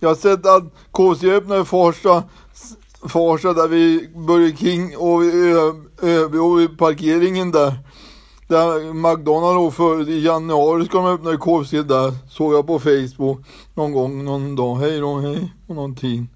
Jag har sett att KFC öppnar i Farsta, Farsta där vid Burger King och vid ÖB och vid parkeringen där. Där McDonalds låg förut. i januari ska de öppna i KFC där. Såg jag på Facebook någon gång, någon dag. Hej då, hej. Och någon tid.